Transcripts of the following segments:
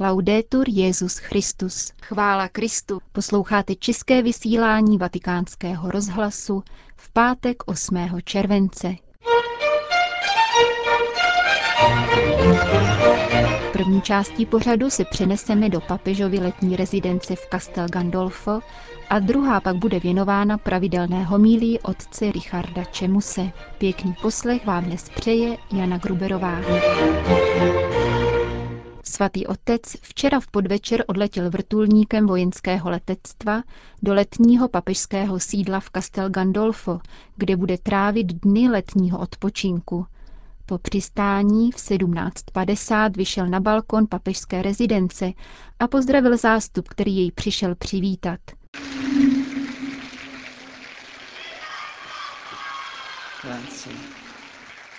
Laudetur Jezus Christus. Chvála Kristu. Posloucháte české vysílání Vatikánského rozhlasu v pátek 8. července. V první části pořadu se přeneseme do papežovy letní rezidence v Castel Gandolfo a druhá pak bude věnována pravidelné homílii otce Richarda Čemuse. Pěkný poslech vám dnes přeje Jana Gruberová. Svatý otec včera v podvečer odletěl vrtulníkem vojenského letectva do letního papežského sídla v Castel Gandolfo, kde bude trávit dny letního odpočinku. Po přistání v 17.50 vyšel na balkon papežské rezidence a pozdravil zástup, který jej přišel přivítat. Grazie.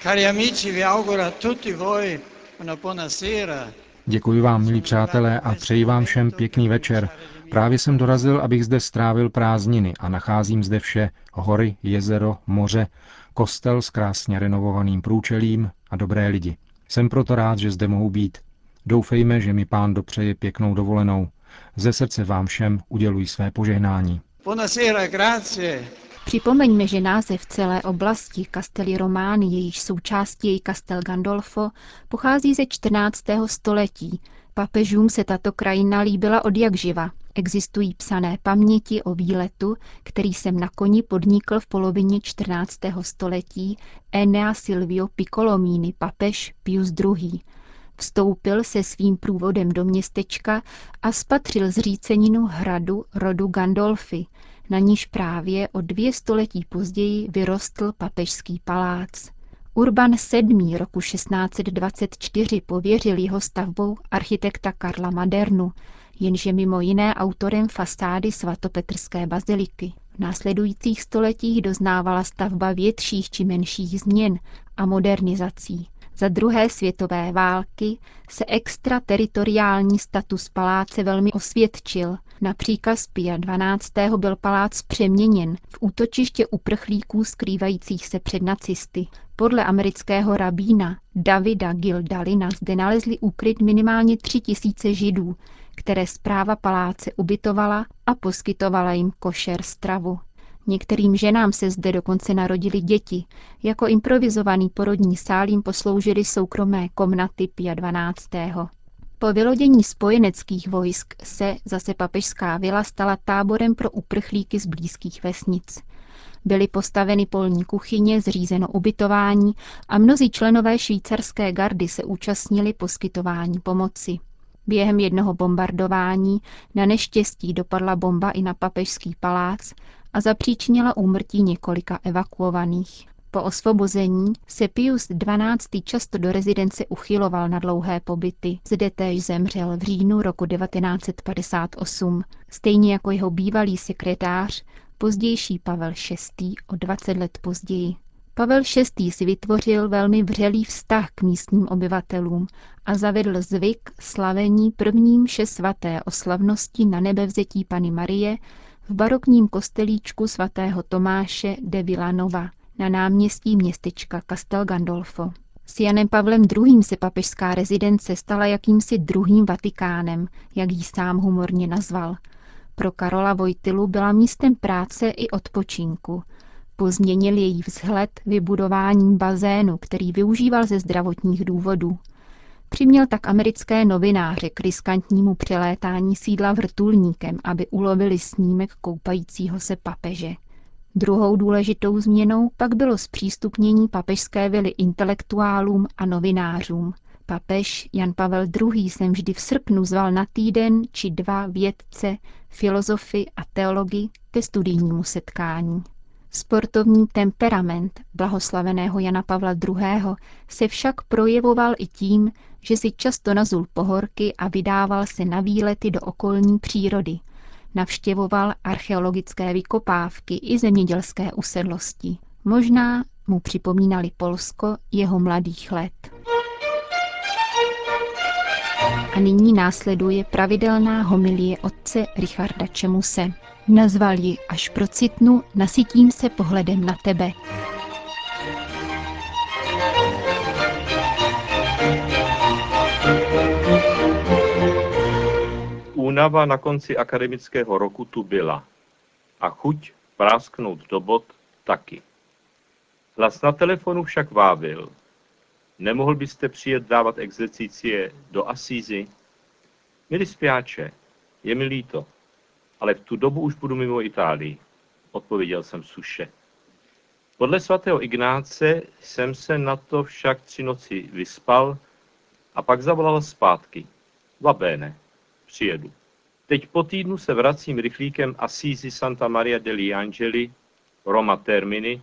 Cari amici, vi auguro a tutti voi una buona sera. Děkuji vám, milí přátelé, a přeji vám všem pěkný večer. Právě jsem dorazil, abych zde strávil prázdniny a nacházím zde vše, hory, jezero, moře, kostel s krásně renovovaným průčelím a dobré lidi. Jsem proto rád, že zde mohu být. Doufejme, že mi pán dopřeje pěknou dovolenou. Ze srdce vám všem uděluji své požehnání. Buonasera, grazie. Připomeňme, že název celé oblasti Castelli Romani, jejíž součástí je Castel Gandolfo, pochází ze 14. století. Papežům se tato krajina líbila od jak živa. Existují psané paměti o výletu, který jsem na koni podnikl v polovině 14. století Enea Silvio Piccolomini, papež Pius II. Vstoupil se svým průvodem do městečka a spatřil zříceninu hradu rodu Gandolfi, na níž právě o dvě století později vyrostl papežský palác. Urban VII. roku 1624 pověřil jeho stavbou architekta Karla Madernu, jenž je mimo jiné autorem fasády svatopetrské baziliky. V následujících stoletích doznávala stavba větších či menších změn a modernizací. Za druhé světové války se extrateritoriální status paláce velmi osvědčil. Na příkaz Pia 12. byl palác přeměněn v útočiště uprchlíků skrývajících se před nacisty. Podle amerického rabína Davida Gildalina zde nalezli úkryt minimálně tři tisíce židů, které zpráva paláce ubytovala a poskytovala jim košer stravu. Některým ženám se zde dokonce narodili děti. Jako improvizovaný porodní sál jim posloužily soukromé komnaty Pia 12. Po vylodění spojeneckých vojsk se zase papežská vila stala táborem pro uprchlíky z blízkých vesnic. Byly postaveny polní kuchyně, zřízeno ubytování a mnozí členové švýcarské gardy se účastnili poskytování pomoci. Během jednoho bombardování na neštěstí dopadla bomba i na papežský palác a zapříčinila úmrtí několika evakuovaných. Po osvobození se Pius XII. často do rezidence uchyloval na dlouhé pobyty. Zde též zemřel v říjnu roku 1958, stejně jako jeho bývalý sekretář, pozdější Pavel VI. o 20 let později. Pavel VI. si vytvořil velmi vřelý vztah k místním obyvatelům a zavedl zvyk slavení prvním mše svaté o slavnosti na nebevzetí Pany Marie v barokním kostelíčku svatého Tomáše de Villanova na náměstí městečka Castel Gandolfo. S Janem Pavlem II. se papežská rezidence stala jakýmsi druhým Vatikánem, jak ji sám humorně nazval. Pro Karola Vojtilu byla místem práce i odpočinku. Pozměnil její vzhled vybudováním bazénu, který využíval ze zdravotních důvodů. Přiměl tak americké novináře k riskantnímu přelétání sídla vrtulníkem, aby ulovili snímek koupajícího se papeže. Druhou důležitou změnou pak bylo zpřístupnění papežské vily intelektuálům a novinářům. Papež Jan Pavel II. jsem vždy v srpnu zval na týden či dva vědce, filozofy a teology ke studijnímu setkání. Sportovní temperament blahoslaveného Jana Pavla II. se však projevoval i tím, že si často nazul pohorky a vydával se na výlety do okolní přírody. Navštěvoval archeologické vykopávky i zemědělské usedlosti. Možná mu připomínali Polsko jeho mladých let. A nyní následuje pravidelná homilie otce Richarda Čemuse. Nazval ji Až procitnu, nasytím se pohledem na tebe. únava na konci akademického roku tu byla. A chuť prásknout do bod taky. Hlas na telefonu však vábil. Nemohl byste přijet dávat exercicie do Asízy? Milí spjáče, je mi líto, ale v tu dobu už budu mimo Itálii, odpověděl jsem suše. Podle svatého Ignáce jsem se na to však tři noci vyspal a pak zavolal zpátky. Vabéne, přijedu. Teď po týdnu se vracím rychlíkem Assisi Santa Maria degli Angeli, Roma Termini,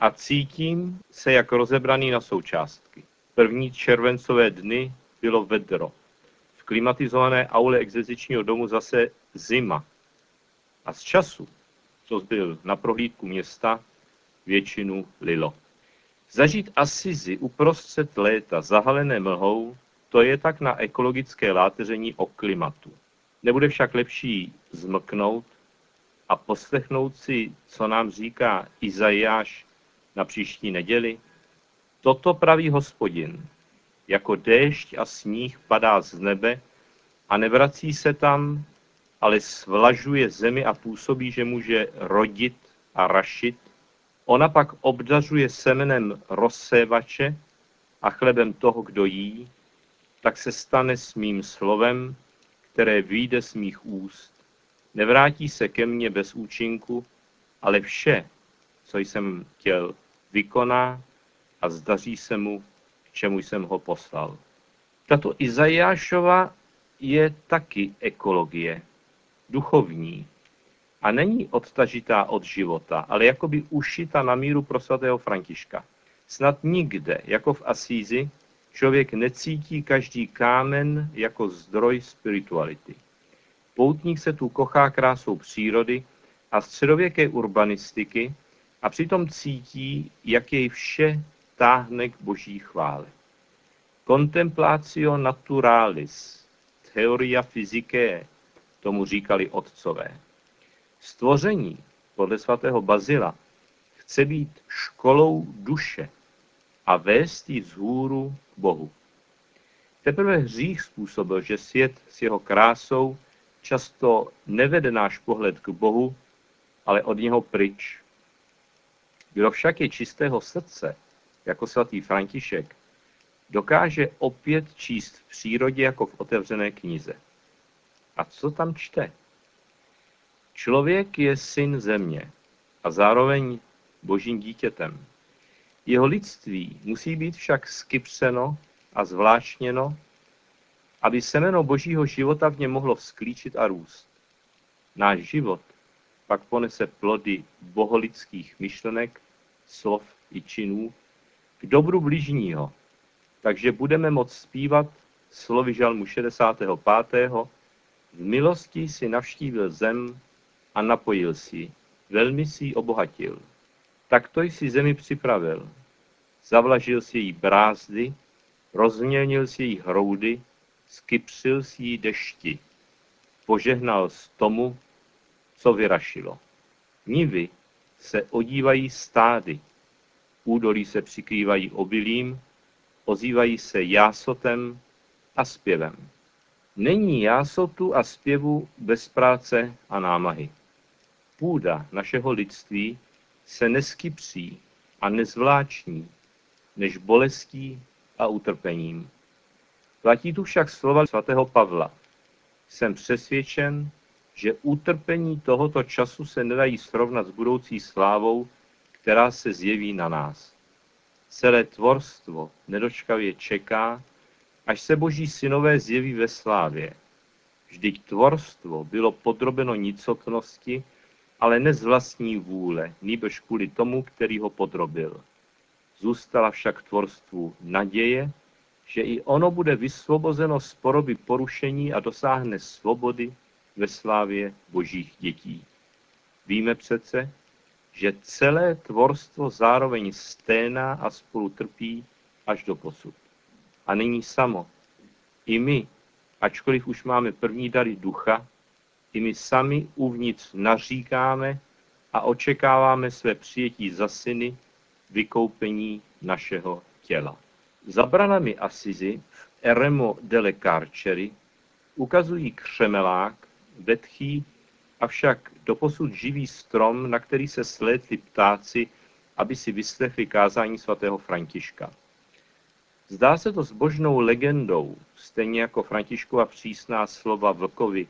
a cítím se jak rozebraný na součástky. První červencové dny bylo vedro. V klimatizované aule exercičního domu zase zima. A z času, co byl na prohlídku města, většinu lilo. Zažít Asizi uprostřed léta zahalené mlhou, to je tak na ekologické láteření o klimatu. Nebude však lepší zmlknout a poslechnout si, co nám říká Izajáš na příští neděli? Toto praví hospodin. Jako déšť a sníh padá z nebe a nevrací se tam, ale svlažuje zemi a působí, že může rodit a rašit. Ona pak obdařuje semenem rozsévače a chlebem toho, kdo jí, tak se stane s mým slovem, které vyjde z mých úst. Nevrátí se ke mně bez účinku, ale vše, co jsem chtěl, vykoná a zdaří se mu, k čemu jsem ho poslal. Tato Izajášova je taky ekologie, duchovní, a není odtažitá od života, ale jakoby ušita na míru pro svatého Františka. Snad nikde, jako v Asízi, člověk necítí každý kámen jako zdroj spirituality. Poutník se tu kochá krásou přírody a středověké urbanistiky a přitom cítí, jak jej vše táhne k boží chvále. Contemplatio naturalis, teoria fyziké, tomu říkali otcové. Stvoření podle svatého Bazila chce být školou duše a vést ji vzhůru k Bohu. Teprve hřích způsobil, že svět s jeho krásou často nevede náš pohled k Bohu, ale od něho pryč. Kdo však je čistého srdce, jako svatý František, dokáže opět číst v přírodě jako v otevřené knize. A co tam čte? Člověk je syn země a zároveň božím dítětem. Jeho lidství musí být však skypseno a zvláštněno, aby semeno božího života v něm mohlo vzklíčit a růst. Náš život pak ponese plody boholických myšlenek, slov i činů k dobru bližního, takže budeme moct zpívat slovy žalmu 65. V milosti si navštívil zem a napojil si, velmi si ji obohatil. Tak to jsi zemi připravil. Zavlažil si jí brázdy, rozměnil si jí hroudy, skypřil si jí dešti. Požehnal z tomu, co vyrašilo. Nivy se odívají stády, údolí se přikrývají obilím, ozývají se jásotem a zpěvem. Není jásotu a zpěvu bez práce a námahy. Půda našeho lidství se neskypří a nezvláční, než bolestí a utrpením. Platí tu však slova svatého Pavla. Jsem přesvědčen, že utrpení tohoto času se nedají srovnat s budoucí slávou, která se zjeví na nás. Celé tvorstvo nedočkavě čeká, až se boží synové zjeví ve slávě. Vždyť tvorstvo bylo podrobeno nicotnosti, ale ne z vlastní vůle, nýbrž kvůli tomu, který ho podrobil. Zůstala však tvorstvu naděje, že i ono bude vysvobozeno z poroby porušení a dosáhne svobody ve slávě božích dětí. Víme přece, že celé tvorstvo zároveň sténá a spolu trpí až do posud. A není samo. I my, ačkoliv už máme první dary ducha, i my sami uvnitř naříkáme a očekáváme své přijetí za syny, vykoupení našeho těla. Za branami Asizi v Eremo delle Carceri ukazují křemelák, vetchý, avšak doposud živý strom, na který se slétli ptáci, aby si vyslechli kázání svatého Františka. Zdá se to zbožnou legendou, stejně jako Františkova přísná slova vlkovi,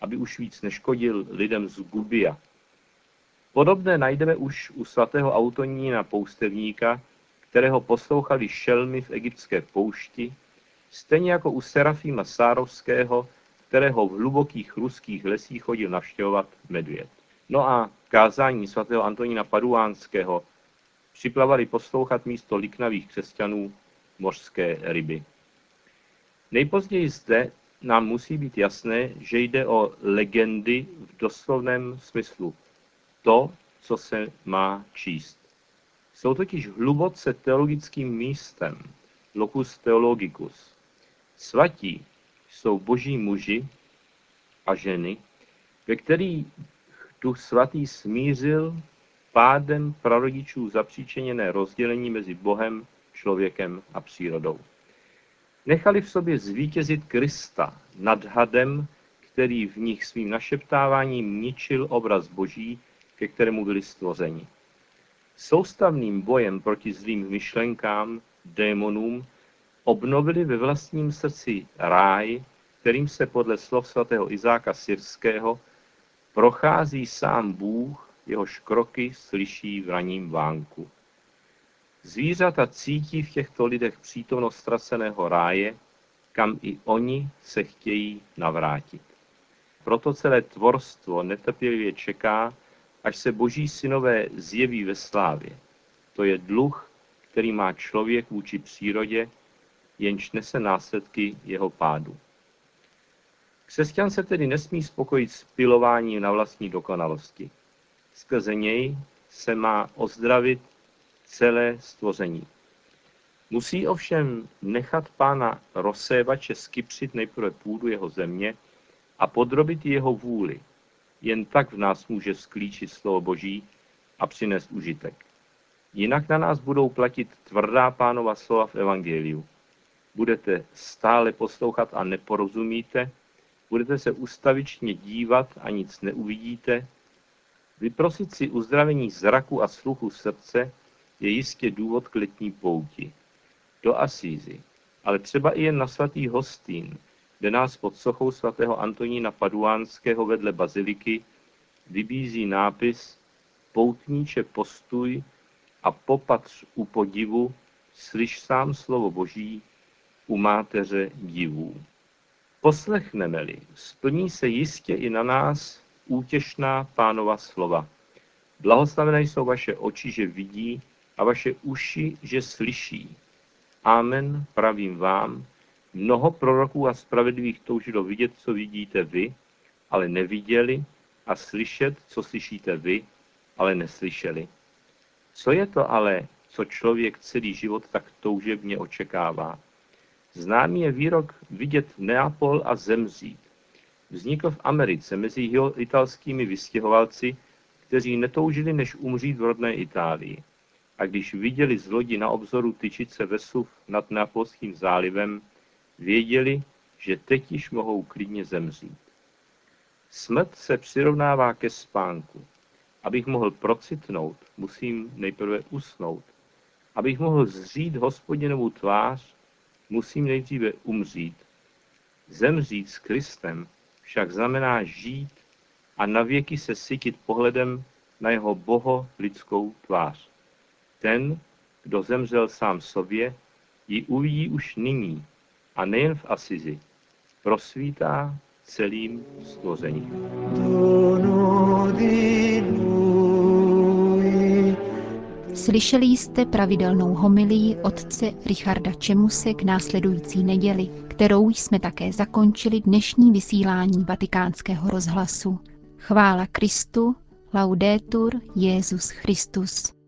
aby už víc neškodil lidem z Gubia. Podobné najdeme už u svatého Autonína Poustevníka, kterého poslouchali šelmy v egyptské poušti, stejně jako u Serafíma Sárovského, kterého v hlubokých ruských lesích chodil navštěvovat medvěd. No a kázání svatého Antonína Paduánského připlavali poslouchat místo liknavých křesťanů mořské ryby. Nejpozději zde nám musí být jasné, že jde o legendy v doslovném smyslu. To, co se má číst. Jsou totiž hluboce teologickým místem, locus theologicus. Svatí jsou boží muži a ženy, ve kterých duch svatý smířil pádem prarodičů zapříčeněné rozdělení mezi Bohem, člověkem a přírodou. Nechali v sobě zvítězit Krista nad hadem, který v nich svým našeptáváním ničil obraz Boží, ke kterému byli stvořeni. Soustavným bojem proti zlým myšlenkám, démonům, obnovili ve vlastním srdci ráj, kterým se podle slov svatého Izáka Syrského prochází sám Bůh, jehož kroky slyší v raním vánku. Zvířata cítí v těchto lidech přítomnost ztraceného ráje, kam i oni se chtějí navrátit. Proto celé tvorstvo netrpělivě čeká, až se boží synové zjeví ve slávě. To je dluh, který má člověk vůči přírodě, jenž nese následky jeho pádu. Křesťan se tedy nesmí spokojit s pilováním na vlastní dokonalosti. Skrze něj se má ozdravit celé stvoření. Musí ovšem nechat pána rozsévače skypřit nejprve půdu jeho země a podrobit jeho vůli. Jen tak v nás může sklíčit slovo Boží a přinést užitek. Jinak na nás budou platit tvrdá pánova slova v Evangeliu. Budete stále poslouchat a neporozumíte, budete se ustavičně dívat a nic neuvidíte, vyprosit si uzdravení zraku a sluchu srdce je jistě důvod k letní pouti. Do Asízy, ale třeba i jen na svatý Hostín, kde nás pod sochou svatého Antonína Paduánského vedle baziliky vybízí nápis Poutníče postuj a popatř u podivu, slyš sám slovo Boží u máteře divů. Poslechneme-li, splní se jistě i na nás útěšná pánova slova. Blahoslavené jsou vaše oči, že vidí, a vaše uši, že slyší. Amen, pravím vám, mnoho proroků a spravedlivých toužilo vidět, co vidíte vy, ale neviděli, a slyšet, co slyšíte vy, ale neslyšeli. Co je to ale, co člověk celý život tak toužebně očekává? Známý je výrok vidět Neapol a zemřít. Vznikl v Americe mezi italskými vystěhovalci, kteří netoužili než umřít v rodné Itálii a když viděli z lodi na obzoru tyčice Vesuv nad Neapolským zálivem, věděli, že teď již mohou klidně zemřít. Smrt se přirovnává ke spánku. Abych mohl procitnout, musím nejprve usnout. Abych mohl zřít hospodinovu tvář, musím nejdříve umřít. Zemřít s Kristem však znamená žít a navěky se sytit pohledem na jeho boho lidskou tvář. Ten, kdo zemřel sám sobě, ji uvidí už nyní a nejen v Asizi. Prosvítá celým stvořením. Slyšeli jste pravidelnou homilii otce Richarda Čemuse k následující neděli, kterou jsme také zakončili dnešní vysílání vatikánského rozhlasu. Chvála Kristu, laudetur Jezus Christus.